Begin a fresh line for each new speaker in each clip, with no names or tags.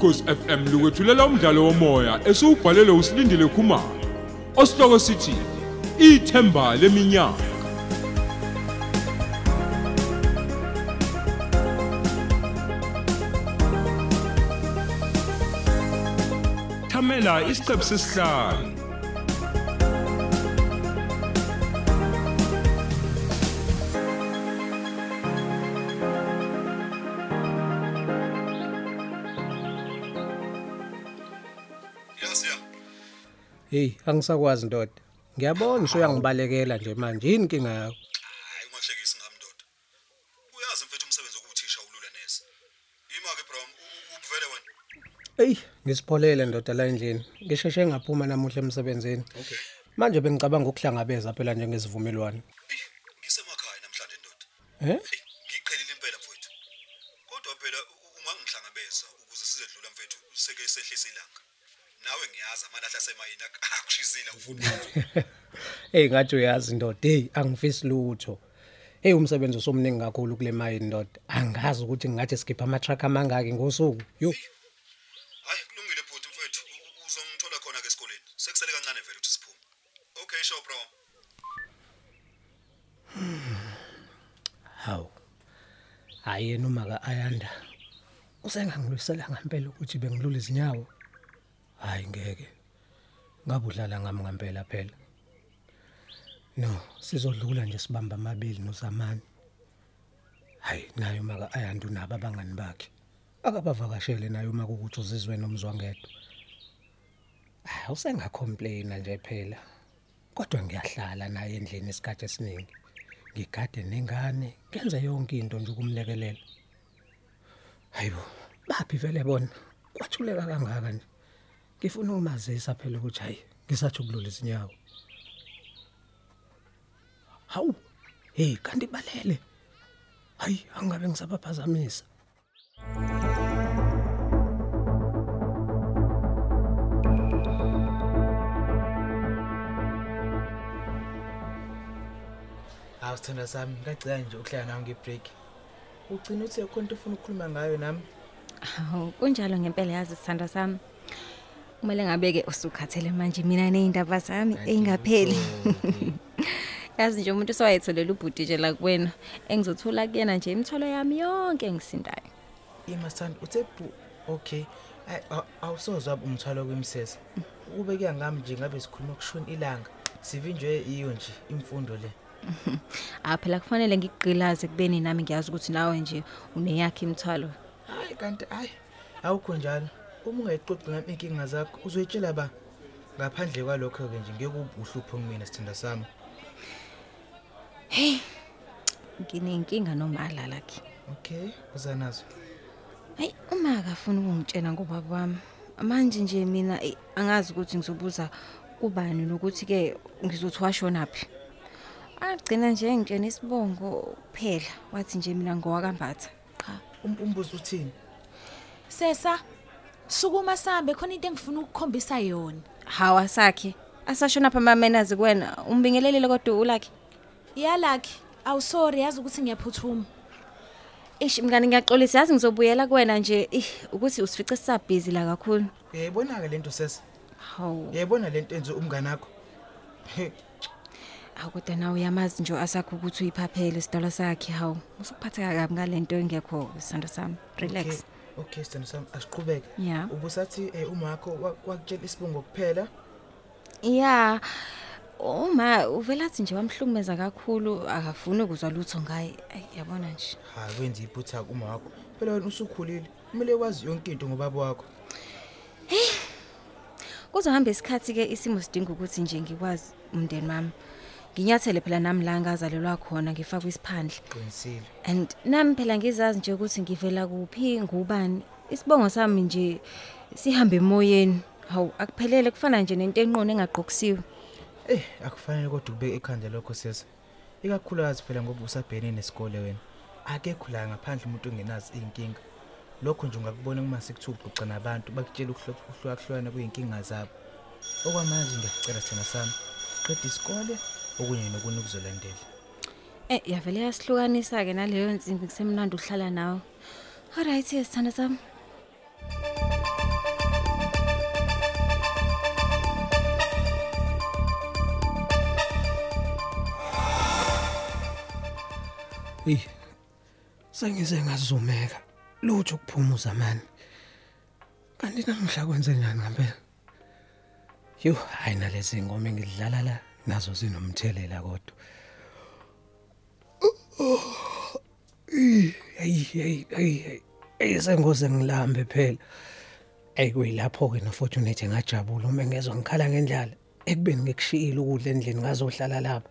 ukhosi FM lukwethulela umdlalo womoya esiubhalelwe usilindile Khumalo osihloko sithi ithemba leminyaka. Thamela isiqephu sesihlanu.
Hey, angisakwazi ndoda. Ngiyabona usuyangibalekela nje manje yini inkinga yakho?
Hayi ungahlekisi ngami ndoda. Uyazi mfethu umsebenzi wokuthisha ulula nese. Yima ke bro, ubuvele wena.
Ey, ngisipholele ndoda la endlini. Ngisheshe ngaphuma namuhla emsebenzini.
Okay.
Manje bengicabanga ukuhlangabeza phela njengesivumelwano.
Ngisemakhaya namhlanje ndoda.
Eh?
Hey, ngiqhelile impela mfethu. Kodwa phela u- ungangihlangabeza ukuze sizedlula mfethu seke sehlisa ilanga. Nawe ngiyazi amalahla semayini ak- akushisile ufuna.
Hey ngathi uyazi ndoda, hey angifisi lutho. Hey umsebenzi usomningi kakhulu kule mayini ndoda. Angazi ukuthi ngingathi skipha ama truck amangaki ngosuku. Yo,
Hayi kulungile bhuti mfethu. Uzongithola khona ke esikoleni. Sekusele kancane vele ukuthi siphume. Okay sure bro.
hawu. Hayi noma ka ayanda. Usengangilwisela ngempela ukuthi bengilula izinyawo. Hayi ngeke. Ngabe udlala ngami ngempela phela. No, sizodlula nje sibamba amabili noZamani. Hayi, nayo maka ayanda unabo abangani bakhe. Akabavakashele nayo uma kukuthi uzizwe nomzwangedwa. Ah, usengacomplaina nje phela. Kodwa ngiyahlala naye endlini isikhathi esiningi. Ngigade nengane, ngenze yonke into nje ukumlekelela. Hayibo, baphi vele bona? Kwathuleka kangaka nje. Ngifuna ukumazisa phela ukuthi hayi, ngisathi ukulula izinyawo. Hawu. Hey, kanti balele. Hayi, angabe ngisabaphazamisa.
Hawu sithanda sami ngagcina nje ukuhlala nawe ngebreak. Ugcina uthi khona into ufuna ukukhuluma ngayo nami.
Hawu kunjalo ngempela yazi sithanda sami. Kumele ngabe ke usukhathele manje mina nezindaba zami engapheli. Yazi nje umuntu usewayetholela ubhuti nje la kuwena engizothula kuyena nje imithwalo yami yonke engisindayo.
Ima sithanda uthe bu okay. Ay aw- awusozwa umthwalo kwemsese. Ube kuya ngami nje ngabe sikhuluma kushona ilanga. Sivinjwe iyo nje imfundo le.
Ah phela kufanele ngigqilaze kubeni nami ngiyazi ukuthi nawe nje uneyakhe imithwalo.
Hayi kanti hayi awukho njalo. Uma ungayixoxi ngami inkinga zakho uzoyitshela ba ngaphandle kwalokho ke nje ngeke ubuhlupho kumina sithanda sami.
Nginenkinga nomala lakhe.
Okay, uzanazo.
Hayi uma akafuna ukungitshela ngobaba wami. Manje nje mina eh, angazi ukuthi ngizobuza kubani nokuthi ke ngizothi washona phi. Agcina nje ngitshena isibongo kuphela wathi nje mina ngowakambatha. Cha.
Um- Umbuzo uthini?
Sesa, sukuma sambe khona into engifuna ukukhombisa yona.
Hawa sakhe. Asashona pha mamenazi kuwena umbingelelile kodwa ulakhe.
Yalakhe, awu sorry yazi ukuthi ngiyaphuthuma.
Ish mngani ngiyaxolisa yazi ngizobuyela kuwena nje ih ukuthi usifice sisabhizi la kakhulu.
Uyayibona ke lento sesa?
Hawu.
Uyayibona lento enze umngane wakho? He,
Akude nawe uyamazi nje asakho ukuthi uyiphaphele sidala sakhe hawu. Usukuphatheka kabi ngalento engekho isando sami. Relax.
Okay, okay sithando sami asiqhubeke.
Yeah.
Ubusathi eh, uma wakho wa- wakutshela isibongo kuphela.
Yeah. Uma uvela athi nje wamhlukumeza kakhulu akafuni ukuzwa lutho ngaye. Ay, Yabona nje.
Hayi wenza iphutha uma wakho. Phela wena usukhulile. Kumele wazi yonke into ngobaba wakho.
Kuzohamba isikhathi ke isimo sidinga ukuthi nje ngikwazi umndeni wami. Nginyathele phela nami la ngazalelwa khona ngifakwa isiphandle.
Qinisile.
And nami phela ngizazi nje ukuthi ngivela kuphi ngubani. Isibongo sami nje sihamba emoyeni. Hawu akuphelele kufana nje nento enqone engaqokusiwe.
Eh, akufanele kodwa ubeke ekhanda lokho sesa. Ikakhulukazi phela ngoba usabhene nesikole wena. Akekho la ngaphandle umuntu ongenazi inkinga. Lokho nje ungakubona uma sekuthiwa uxoxa nabantu bakutshela ukuhlukahlukana kuyinkinga zabo. Okwamanje ngiyacela thina sami. Qeda isikole okunye nokunye kuzolandela
Eh yavele yasihlukanisa ke naleyo insimbi kusemnandi uhlala nawe. Alright yesithanda sami.
Hey sengize ngazumeka. Lutho ukuphumuza manje kanti namhla kwenze njani ngempela yo hayi nalezi ngoma ngidlala la. Nazo zinomthelela kodwa. Hey hey hey hey sengoze ngilambe phela. Ey kuyilapho ke no Fortunate ngajabula uma ngezwe ngikhala ngendlala ekubeni ngikushiyile ukudla endlini ngazohlala lapha.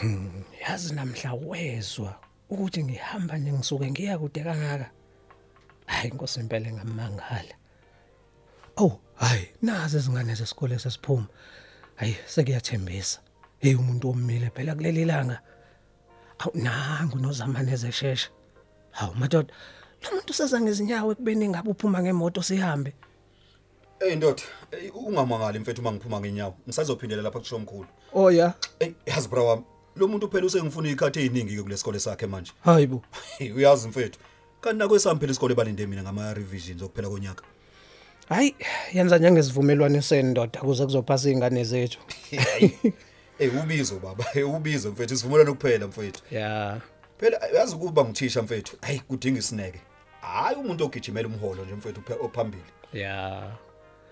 Hmm, yazi namhla wezwa ukuthi ngihamba nje ngisuke ngiya kude kangaka. Hayi inkosi impela ngamangala. Oh, hayi nazi izingane zesikole sesiphuma. Hayi sekuyathembisa. Hey umuntu omile phela kuleli langa. Awu nangu nozamane ezeshesha. Hawu madoda, lo muntu seza ngezinyawo ekubeni ngabe uphuma ngemoto sihambe.
Hey ndoda, ey, ungamangali mfethu uma ngiphuma ngenyawo. Ngisazophindela lapha kusho omkhulu.
Oh ya,
Ey, yazi bra wami, lo muntu phela usengifuna ikhathi eziningi ke kulesikole sakhe manje.
hayibo.
Uyazi mfethu. Kanti nakwesami phela isikole balinde mina ngama revisions okuphela konyaka.
Hayi, yenza njengesivumelwano sendoda kuze kuzophasa izingane zethu.
Hey, ubizo baba, hey ubizo mfethu, isivumelwano kuphela mfethu.
Ya.
Phela yazi ukuba ngithisha mfethu. Hayi kudinga isineke. Hayi umuntu ogijimela umholo nje mfethu uphe- ophambili.
Ya.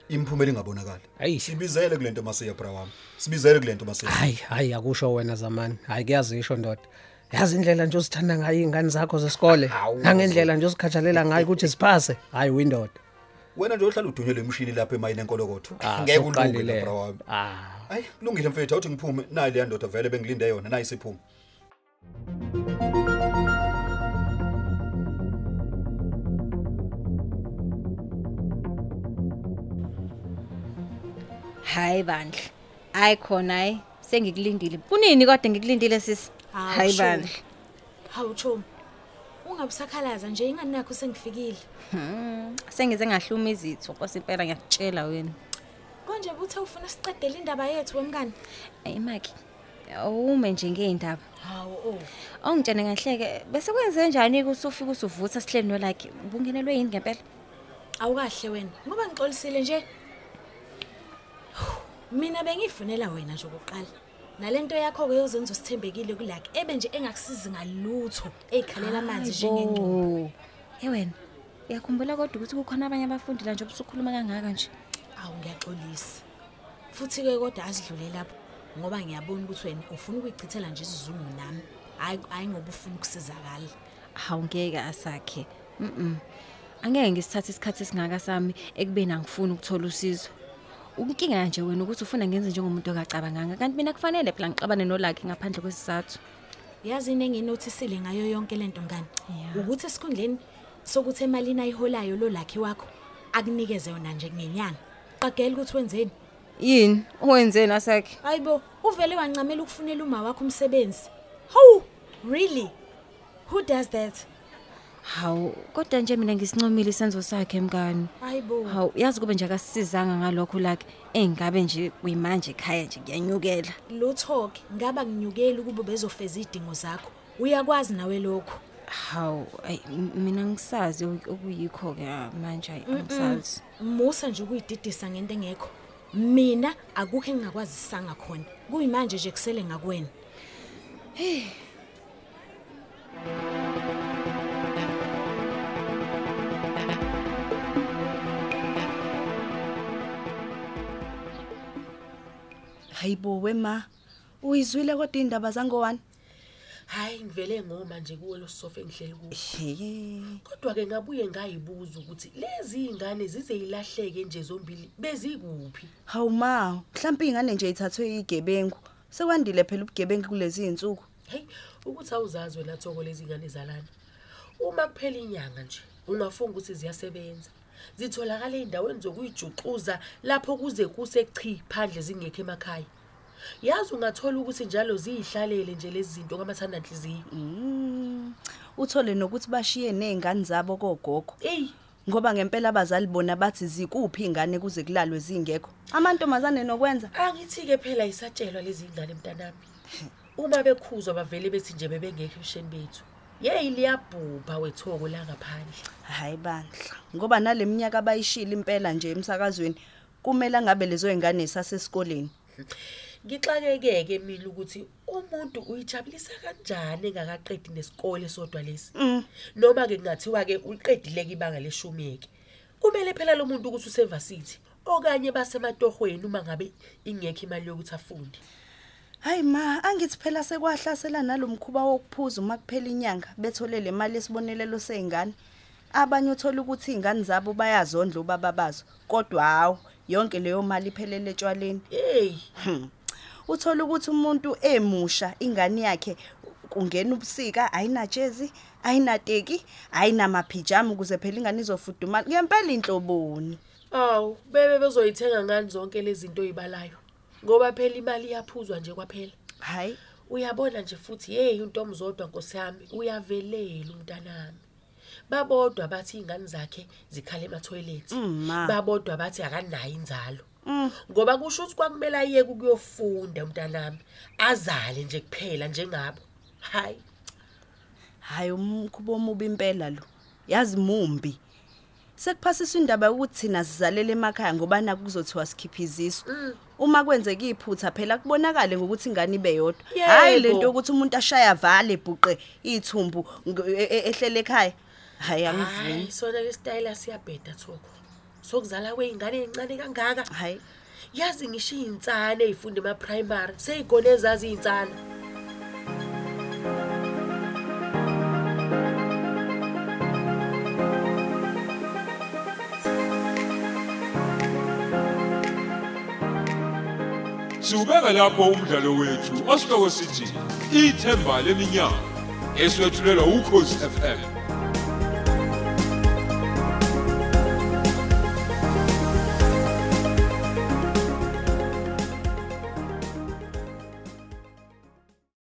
Imphumela ingabonakala.
Ayi.
Sibizele kulento masiya bra wami. Sibizele kulento masiya.
Hayi, hayi akusho wena zamani. Hayi kuyazisho ndoda. Yazi indlela nje usithanda ngayo izingane zakho zesikole.
Hawu.
Nangendlela nje usikhathalela ngayo ukuthi siphase. Hayi windoda.
Wena nje uhlala udunyelwe imishini lapha emayini enkolokotho.
Ah,
Ngeke ulunge
sokuqalile.
bra wami.
Ah.
Hayi, kulungile mfethu, awuthi ngiphume nayi le ndoda vele bengilinde yona, nayi siphuma.
Hayi bandla. Hayi khona hayi sengikulindile. Kunini kodwa ngikulindile sisi?
Hawu,
Hayi
sure.
bandla.
Hawu Chomi. Ungabusakhalaza nje ingane yakho sengifikile.
Sengize ngahluma izitho Nkosi impela ngiyakutshela wena.
Konje buthe ufuna siqedele indaba yethu wemngane?
Hey Maki. Awume nje ngeindaba.
Hawu oh.
Ongitshene kahleke bese kwenze njani ukuthi ufike usuvutha sihleli no like ubungenelwe yini ngempela?
Awukahle wena. Ngoba ngixolisile nje. Mina bengifunela wena nje okokuqala. Nalento yakho ke yozenza usithembekile kulaki ebe nje engakusizi ngalutho ezikhalela amanzi njengengqondo.
Oh. Hey wena. Uyakhumbula kodwa ukuthi kukhona abanye abafundi la nje obusukhuluma kangaka nje.
Awu ngiyaxolisa. Futhi ke kodwa asidlule lapho ngoba ngiyabona ukuthi wena ufuna ukuyichithela nje isizungu nami. Hayi hayi ngoba ufuna ukusizakala.
Hawu ngeke asakhe. Mhm. Angeke ngisithathe isikhathi esingaka sami ekubeni angifuni ukuthola usizo. Unkinga nje wena ukuthi ufuna ngenze njengomuntu okacabanganga kanti mina kufanele phela ngixabane nolakhe ngaphandle kwesizathu.
Yazi into enginothisile ngayo yonke lento ngani
Yeah.
ukuthi esikhundleni sokuthi emalini ayiholayo lo lakhi wakho akunikeze yona nje ngenyanga. Qagela ukuthi wenzeni?
Yini? Wenzeni asakhe?
Hayibo, uvele wancamela ukufunela uma wakho umsebenzi. Hawu, really? Who does that?
Hawu, kodwa nje mina ngisincomile isenzo sakhe mngani.
Hayibo.
Hawu, yazi kube nje akasizanga ngalokho lakhe engabe nje kuyimanje ekhaya nje ngiyanyukela.
Lutho ke ngaba nginyukeli ukuba bezofeza idingo zakho. Uyakwazi nawe lokho.
Hawu, ay m- mina ngisazi oku- okuyikho ke ah, manje ayi angisazi.
Musa nje ukuyididisa ngento engekho. Mina akukho engingakwazisanga khona. Kuyimanje nje kusele ngakwena.
Hayibo wema. Uyizwile kodwa indaba zangowani?
Hayi ngivele ngoma nje kuwe lo sofa engihleli kuwo.
He.
Kodwa ke ngabuye ngayibuza ukuthi lezi ingane zize ilahleke nje zombili bezikuphi?
Hawu ma, mhlawumbe ingane nje ithathwe igebengu. Sekwandile phela ubugebengu kulezi insuku.
Hey, ukuthi awuzazi wena thoko lezi ingane zalana. Uma kuphela inyanga nje, ungafunga ukuthi ziyasebenza. Zitholakala endaweni zokuyijuxuza lapho kuze kuse chi phandle zingekho emakhaya. Yazi ungathola ukuthi njalo ziyihlalele nje lezi zinto kwamathandanhliziyo.
Mm. Uthole nokuthi bashiye nezingane zabo kogogo.
Ey,
Ngoba ngempela abazali bona bathi zikuphi ingane kuze kulalwe zingekho. Amantombazane nokwenza
angithi ke phela isatshelwa lezi ingane mntanami. Uma bekhuzwa bavele bethi nje bebengekho ebisheni bethu. Yey liyabhubha wethoko la ngaphandle.
hayi bandla. Ngoba naleminyaka abayishila impela nje emsakazweni kumele ngabe lezo ingane sasesikoleni.
ngixakeke-ke mina ukuthi umuntu uyijabulisa kanjani engakaqedi nesikole sodwa lesi noma-ke kungathiwa-ke uliqedile-ke ibanga leshumi-ke kumele phela lo muntu ukuthi usevasithi okanye basematohweni uma ngabe ingekho imali yokuthi afunde
hayi ma angithi phela sekwahlasela nalomkhuba wokuphuza uma kuphela inyanga bethole le mali esibonelelo seyingane abanye uthola ukuthi izingane zabo bayazondla ubaba bazo kodwa hawo yonke leyo mali iphelele etshwaleni.
Hey
uthola ukuthi umuntu emusha ingane yakhe kungena ubusika ayinajezi ayinateki ayinamaphijama ukuze phela ingane izofudumala. Ngempela inhloboni.
Awu bebe bezoyithenga ngani zonke lezi zinto oyibalayo? Ngoba phela imali iyaphuzwa nje kwaphela.
Hayi.
Uyabona nje futhi hey untombi zodwa nkosi yami uyavelela umntanami. Babodwa bathi ingane zakhe zikhala ematoilet.
Ma.
babodwa bathi akanayo inzalo. Ngoba kusho ukuthi kwakumele ayeke ukuyofunda umntanami azale nje kuphela njengabo. Hayi.
Hayi umkhubo omubi impela lo. Yazi mumbi. Sekuphasiswa indaba yokuthi thina sizalele emakhaya ngoba naku kuzothiwa sikhipha izisu. Uma kwenzeka iphutha phela kubonakale ngokuthi ingane ibe yodwa. Hayi
Yebo.
lento yokuthi umuntu ashaya vale ebhuqe ithumbu ng- e- e- ehlele ekhaya. Hayi angivumi
hayi sona lesitayela siyabheda thoko sokuzala kwey'ngane ey'ncane kangaka?
Hayi
yazi ngisho iy'nsane ey'funda ema-primary sey'khona ezazi iy'nsana.
Siubeka lapho umdlalo wethu osihloko sithi ithemba leminyaka eswetshulelwa ukhozi FM